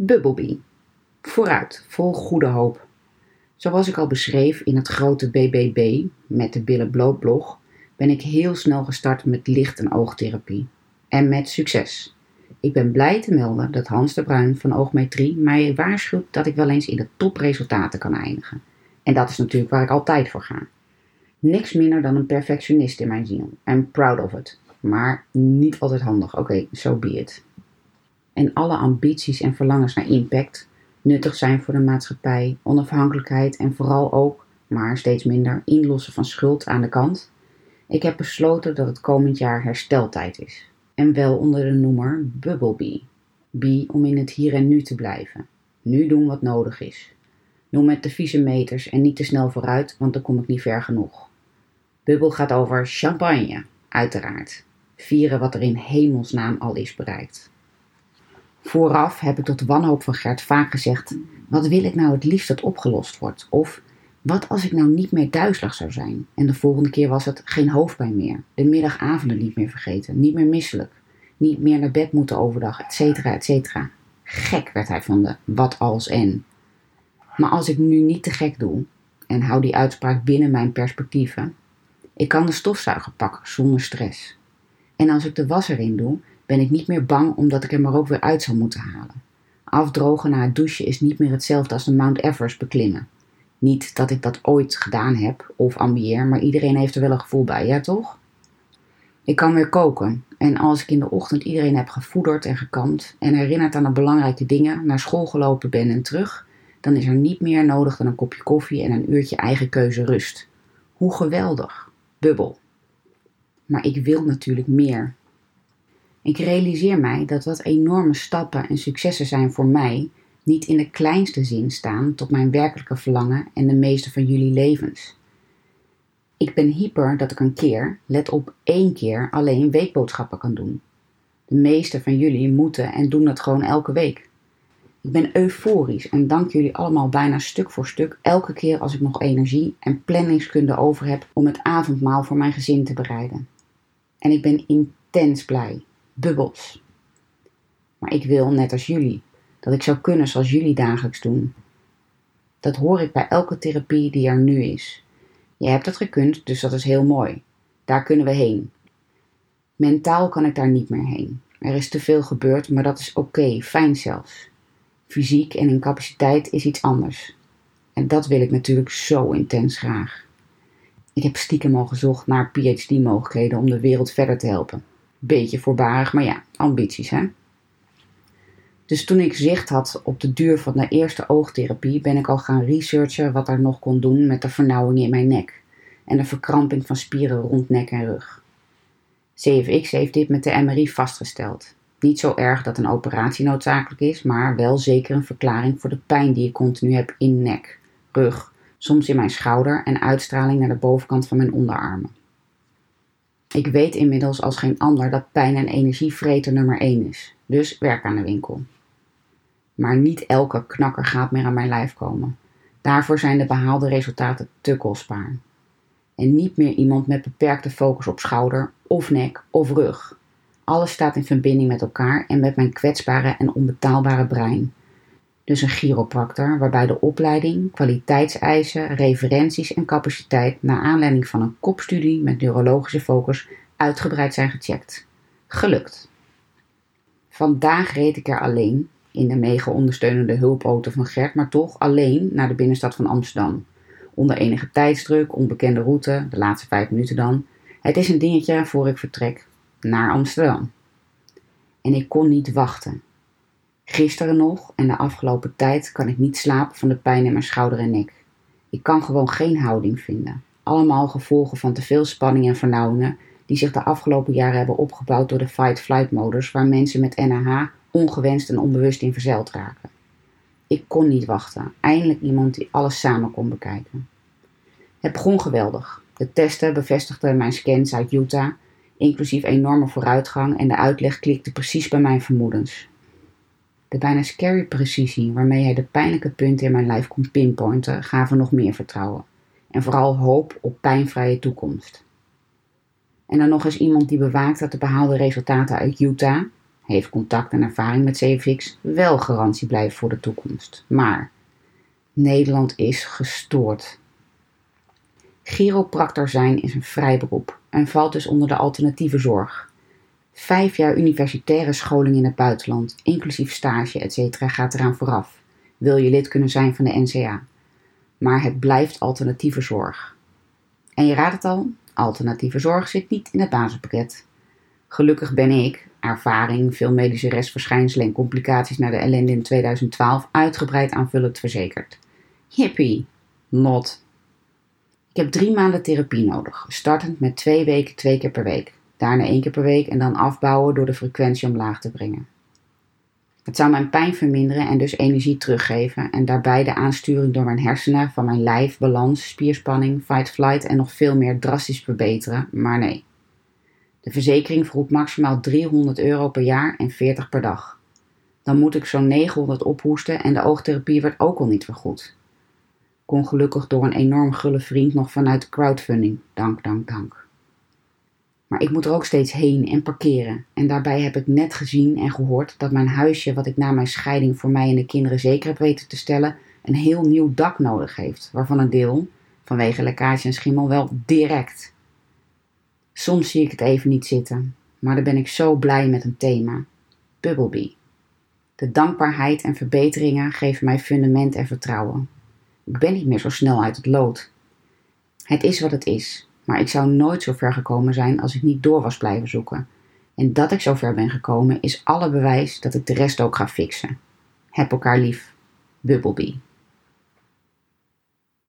Bubblebee. Vooruit, vol goede hoop. Zoals ik al beschreef in het grote BBB met de billen blog, ben ik heel snel gestart met licht- en oogtherapie. En met succes. Ik ben blij te melden dat Hans de Bruin van Oogmetrie mij waarschuwt dat ik wel eens in de topresultaten kan eindigen. En dat is natuurlijk waar ik altijd voor ga. Niks minder dan een perfectionist in mijn ziel. I'm proud of it. Maar niet altijd handig. Oké, okay, so be it. En alle ambities en verlangens naar impact, nuttig zijn voor de maatschappij, onafhankelijkheid en vooral ook, maar steeds minder, inlossen van schuld aan de kant. Ik heb besloten dat het komend jaar hersteltijd is. En wel onder de noemer Bubblebee. Bee om in het hier en nu te blijven. Nu doen wat nodig is. Doe met de vieze meters en niet te snel vooruit, want dan kom ik niet ver genoeg. Bubbel gaat over champagne, uiteraard. Vieren wat er in hemelsnaam al is bereikt. Vooraf heb ik tot wanhoop van Gert vaak gezegd: wat wil ik nou het liefst dat opgelost wordt? Of wat als ik nou niet meer duizelig zou zijn? En de volgende keer was het geen hoofdpijn meer, de middagavonden niet meer vergeten, niet meer misselijk, niet meer naar bed moeten overdag, etcetera, etcetera. Gek werd hij van de wat als en. Maar als ik nu niet te gek doe, en hou die uitspraak binnen mijn perspectieven, ik kan de stofzuiger pakken zonder stress. En als ik de was erin doe, ben ik niet meer bang omdat ik hem er ook weer uit zal moeten halen. Afdrogen na het douchen is niet meer hetzelfde als de Mount Everest beklimmen. Niet dat ik dat ooit gedaan heb of ambieer, maar iedereen heeft er wel een gevoel bij, ja toch? Ik kan weer koken en als ik in de ochtend iedereen heb gevoederd en gekamd en herinnerd aan de belangrijke dingen, naar school gelopen ben en terug, dan is er niet meer nodig dan een kopje koffie en een uurtje eigen keuze rust. Hoe geweldig! Bubbel. Maar ik wil natuurlijk meer. Ik realiseer mij dat wat enorme stappen en successen zijn voor mij, niet in de kleinste zin staan tot mijn werkelijke verlangen en de meeste van jullie levens. Ik ben hyper dat ik een keer, let op één keer, alleen weekboodschappen kan doen. De meeste van jullie moeten en doen dat gewoon elke week. Ik ben euforisch en dank jullie allemaal bijna stuk voor stuk elke keer als ik nog energie en planningskunde over heb om het avondmaal voor mijn gezin te bereiden. En ik ben intens blij. Bubbels. Maar ik wil, net als jullie, dat ik zou kunnen zoals jullie dagelijks doen. Dat hoor ik bij elke therapie die er nu is. Je hebt het gekund, dus dat is heel mooi. Daar kunnen we heen. Mentaal kan ik daar niet meer heen. Er is te veel gebeurd, maar dat is oké, fijn zelfs. Fysiek en in capaciteit is iets anders. En dat wil ik natuurlijk zo intens graag. Ik heb stiekem al gezocht naar PhD-mogelijkheden om de wereld verder te helpen. Beetje voorbarig, maar ja, ambities hè. Dus toen ik zicht had op de duur van de eerste oogtherapie, ben ik al gaan researchen wat er nog kon doen met de vernauwing in mijn nek en de verkramping van spieren rond nek en rug. CFX heeft dit met de MRI vastgesteld. Niet zo erg dat een operatie noodzakelijk is, maar wel zeker een verklaring voor de pijn die ik continu heb in nek, rug, soms in mijn schouder en uitstraling naar de bovenkant van mijn onderarmen. Ik weet inmiddels als geen ander dat pijn en energievreter nummer 1 is, dus werk aan de winkel. Maar niet elke knakker gaat meer aan mijn lijf komen. Daarvoor zijn de behaalde resultaten te kostbaar. En niet meer iemand met beperkte focus op schouder of nek of rug. Alles staat in verbinding met elkaar en met mijn kwetsbare en onbetaalbare brein. Dus een chiropractor waarbij de opleiding, kwaliteitseisen, referenties en capaciteit naar aanleiding van een kopstudie met neurologische focus uitgebreid zijn gecheckt. Gelukt. Vandaag reed ik er alleen, in de mega ondersteunende hulpauto van Gert, maar toch alleen naar de binnenstad van Amsterdam. Onder enige tijdsdruk, onbekende route, de laatste vijf minuten dan. Het is een dingetje voor ik vertrek naar Amsterdam. En ik kon niet wachten. Gisteren nog en de afgelopen tijd kan ik niet slapen van de pijn in mijn schouder en nek. Ik kan gewoon geen houding vinden. Allemaal gevolgen van te veel spanning en vernauwingen die zich de afgelopen jaren hebben opgebouwd door de fight-flight modus waar mensen met NAH ongewenst en onbewust in verzeild raken. Ik kon niet wachten. Eindelijk iemand die alles samen kon bekijken. Het begon geweldig. De testen bevestigden mijn scans uit Utah, inclusief enorme vooruitgang en de uitleg klikte precies bij mijn vermoedens. De bijna scary precisie waarmee hij de pijnlijke punten in mijn lijf kon pinpointen, gaven nog meer vertrouwen. En vooral hoop op pijnvrije toekomst. En dan nog eens iemand die bewaakt dat de behaalde resultaten uit Utah, heeft contact en ervaring met CFX wel garantie blijven voor de toekomst. Maar Nederland is gestoord. Chiropractor zijn is een vrij beroep en valt dus onder de alternatieve zorg. Vijf jaar universitaire scholing in het buitenland, inclusief stage, etc. gaat eraan vooraf. Wil je lid kunnen zijn van de NCA. Maar het blijft alternatieve zorg. En je raadt het al, alternatieve zorg zit niet in het basispakket. Gelukkig ben ik, ervaring, veel medische restverschijnselen en complicaties na de ellende in 2012 uitgebreid aanvullend verzekerd. Hippie, not. Ik heb drie maanden therapie nodig, startend met twee weken twee keer per week, daarna één keer per week en dan afbouwen door de frequentie omlaag te brengen. Het zou mijn pijn verminderen en dus energie teruggeven en daarbij de aansturing door mijn hersenen van mijn lijf, balans, spierspanning, fight-flight en nog veel meer drastisch verbeteren, maar nee. De verzekering vroeg maximaal 300 euro per jaar en 40 per dag. Dan moet ik zo'n 900 ophoesten en de oogtherapie werd ook al niet vergoed. Kon gelukkig door een enorm gulle vriend nog vanuit crowdfunding. Dank, dank, dank. Maar ik moet er ook steeds heen en parkeren. En daarbij heb ik net gezien en gehoord dat mijn huisje, wat ik na mijn scheiding voor mij en de kinderen zeker heb weten te stellen, een heel nieuw dak nodig heeft. Waarvan een deel, vanwege lekkage en schimmel, wel direct. Soms zie ik het even niet zitten, maar dan ben ik zo blij met een thema. Bubblebee. De dankbaarheid en verbeteringen geven mij fundament en vertrouwen. Ik ben niet meer zo snel uit het lood. Het is wat het is, maar ik zou nooit zo ver gekomen zijn als ik niet door was blijven zoeken. En dat ik zo ver ben gekomen is alle bewijs dat ik de rest ook ga fixen. Heb elkaar lief. Bubblebee.